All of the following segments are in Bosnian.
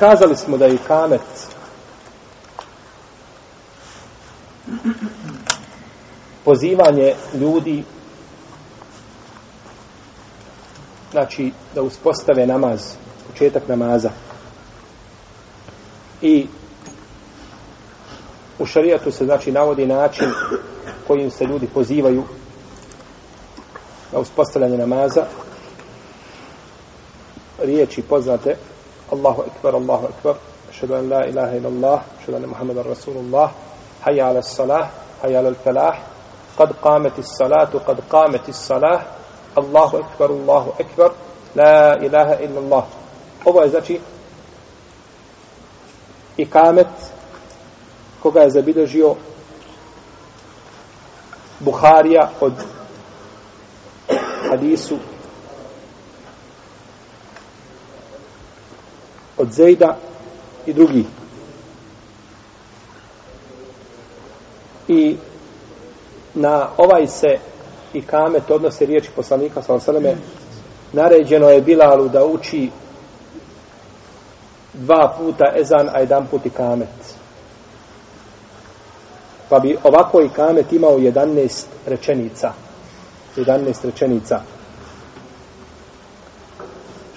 Kazali smo da je kamet. Pozivanje ljudi znači da uspostave namaz početak namaza. I u šarijatu se znači navodi način kojim se ljudi pozivaju na uspostavljanje namaza. Riječi poznate الله أكبر الله أكبر أشهد أن لا إله إلا الله أشهد أن محمد رسول الله حي على الصلاة حي على الفلاح قد قامت الصلاة قد قامت الصلاة الله أكبر الله أكبر لا إله إلا الله أبو znači إقامة كوكا je zabilježio Buharija od od Zejda i drugi. I na ovaj se i kamet odnose riječi poslanika sa osaleme naređeno je Bilalu da uči dva puta ezan, a jedan put i kamet. Pa bi ovako i kamet imao 11 rečenica. 11 rečenica.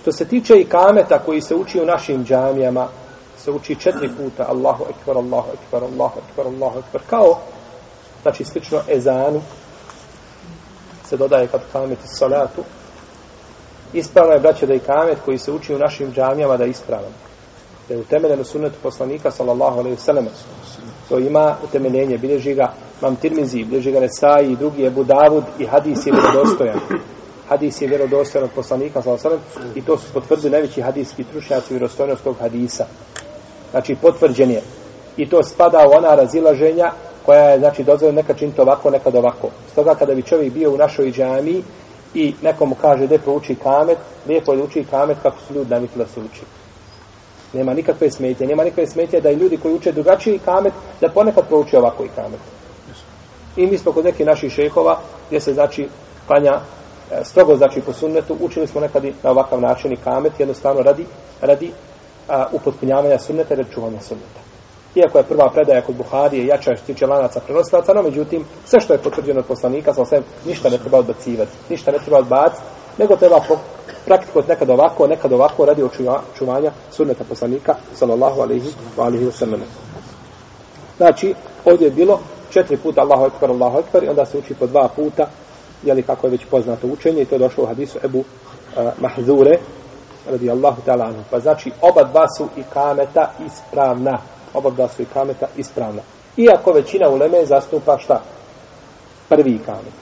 Što se tiče i kameta koji se uči u našim džamijama, se uči četiri puta Allahu ekber, Allahu ekber, Allahu ekber, Allahu ekber, kao znači slično ezanu se dodaje kad kameti salatu. Ispravno je braće da i kamet koji se uči u našim džamijama da je ispravan. Da je utemeljen u sunnetu poslanika sallallahu alaihi sallam. To ima utemeljenje bilježi ga mam tirmizi, bilježi ga Nesai i drugi Ebu Davud i hadis je dostojan hadis je vjerodostojan od poslanika sallallahu alaihi sallam i to su potvrdili najveći hadijski trušnjaci vjerodostojnost tog hadisa znači potvrđen je i to spada u ona razilaženja koja je, znači, dozvoljena neka činiti ovako, nekad ovako. Stoga kada bi čovjek bio u našoj džami i nekomu kaže da prouči kamet, lijepo je da uči kamet kako su ljudi navikli da se uči. Nema nikakve smetje, nema nikakve smetje da i ljudi koji uče drugačiji kamet, da ponekad prouči ovako i kamet. I mi smo kod nekih naših šehova, gdje se znači klanja E, strogo znači po sunnetu, učili smo nekad i na ovakav način i kamet, jednostavno radi, radi a, upotpunjavanja sunneta i čuvanja sunneta. Iako je prva predaja kod Buharije jača što tiče lanaca prenosilaca, no međutim, sve što je potvrđeno od poslanika, sa sve, ništa ne treba odbacivati, ništa ne treba odbaciti, nego treba praktikovati nekad ovako, nekad ovako radi očuvanja sunneta poslanika, sallallahu alaihi wa alaihi wa sallam. Znači, ovdje je bilo četiri puta Allahu ekber, Allahu ekber, i onda se uči po dva puta, jeli kako je već poznato učenje, i to je došlo u hadisu Ebu uh, Mahzure, radi Allahu ta'ala anhu. Pa znači, oba dva su i kameta ispravna oba dva su i kameta ispravna. Iako većina uleme zastupa šta? Prvi kamet.